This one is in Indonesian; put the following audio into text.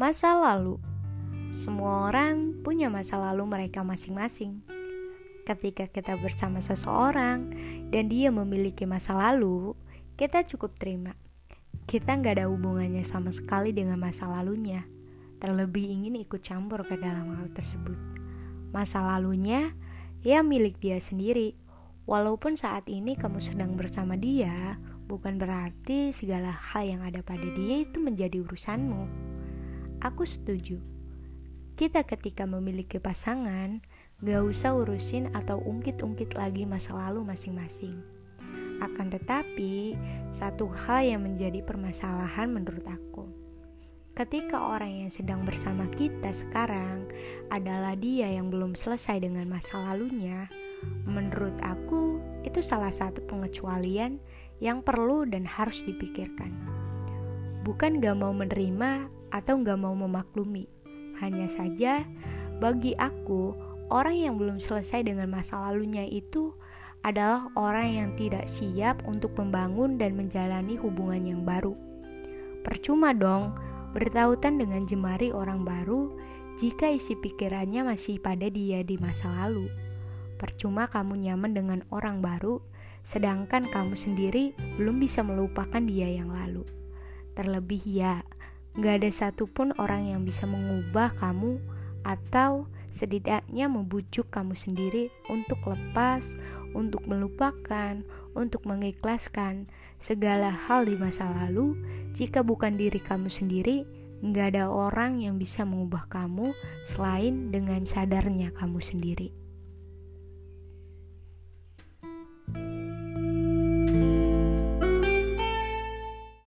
Masa lalu Semua orang punya masa lalu mereka masing-masing Ketika kita bersama seseorang dan dia memiliki masa lalu, kita cukup terima. Kita nggak ada hubungannya sama sekali dengan masa lalunya, terlebih ingin ikut campur ke dalam hal tersebut. Masa lalunya ya milik dia sendiri. Walaupun saat ini kamu sedang bersama dia, bukan berarti segala hal yang ada pada dia itu menjadi urusanmu. Aku setuju. Kita ketika memiliki pasangan, gak usah urusin atau ungkit-ungkit lagi masa lalu masing-masing. Akan tetapi, satu hal yang menjadi permasalahan menurut aku. Ketika orang yang sedang bersama kita sekarang adalah dia yang belum selesai dengan masa lalunya, menurut aku itu salah satu pengecualian yang perlu dan harus dipikirkan. Bukan gak mau menerima atau gak mau memaklumi, hanya saja bagi aku orang yang belum selesai dengan masa lalunya itu adalah orang yang tidak siap untuk membangun dan menjalani hubungan yang baru. Percuma dong bertautan dengan jemari orang baru jika isi pikirannya masih pada dia di masa lalu. Percuma kamu nyaman dengan orang baru, sedangkan kamu sendiri belum bisa melupakan dia yang lalu. Terlebih ya, gak ada satupun orang yang bisa mengubah kamu atau setidaknya membujuk kamu sendiri untuk lepas, untuk melupakan, untuk mengikhlaskan segala hal di masa lalu. Jika bukan diri kamu sendiri, nggak ada orang yang bisa mengubah kamu selain dengan sadarnya kamu sendiri.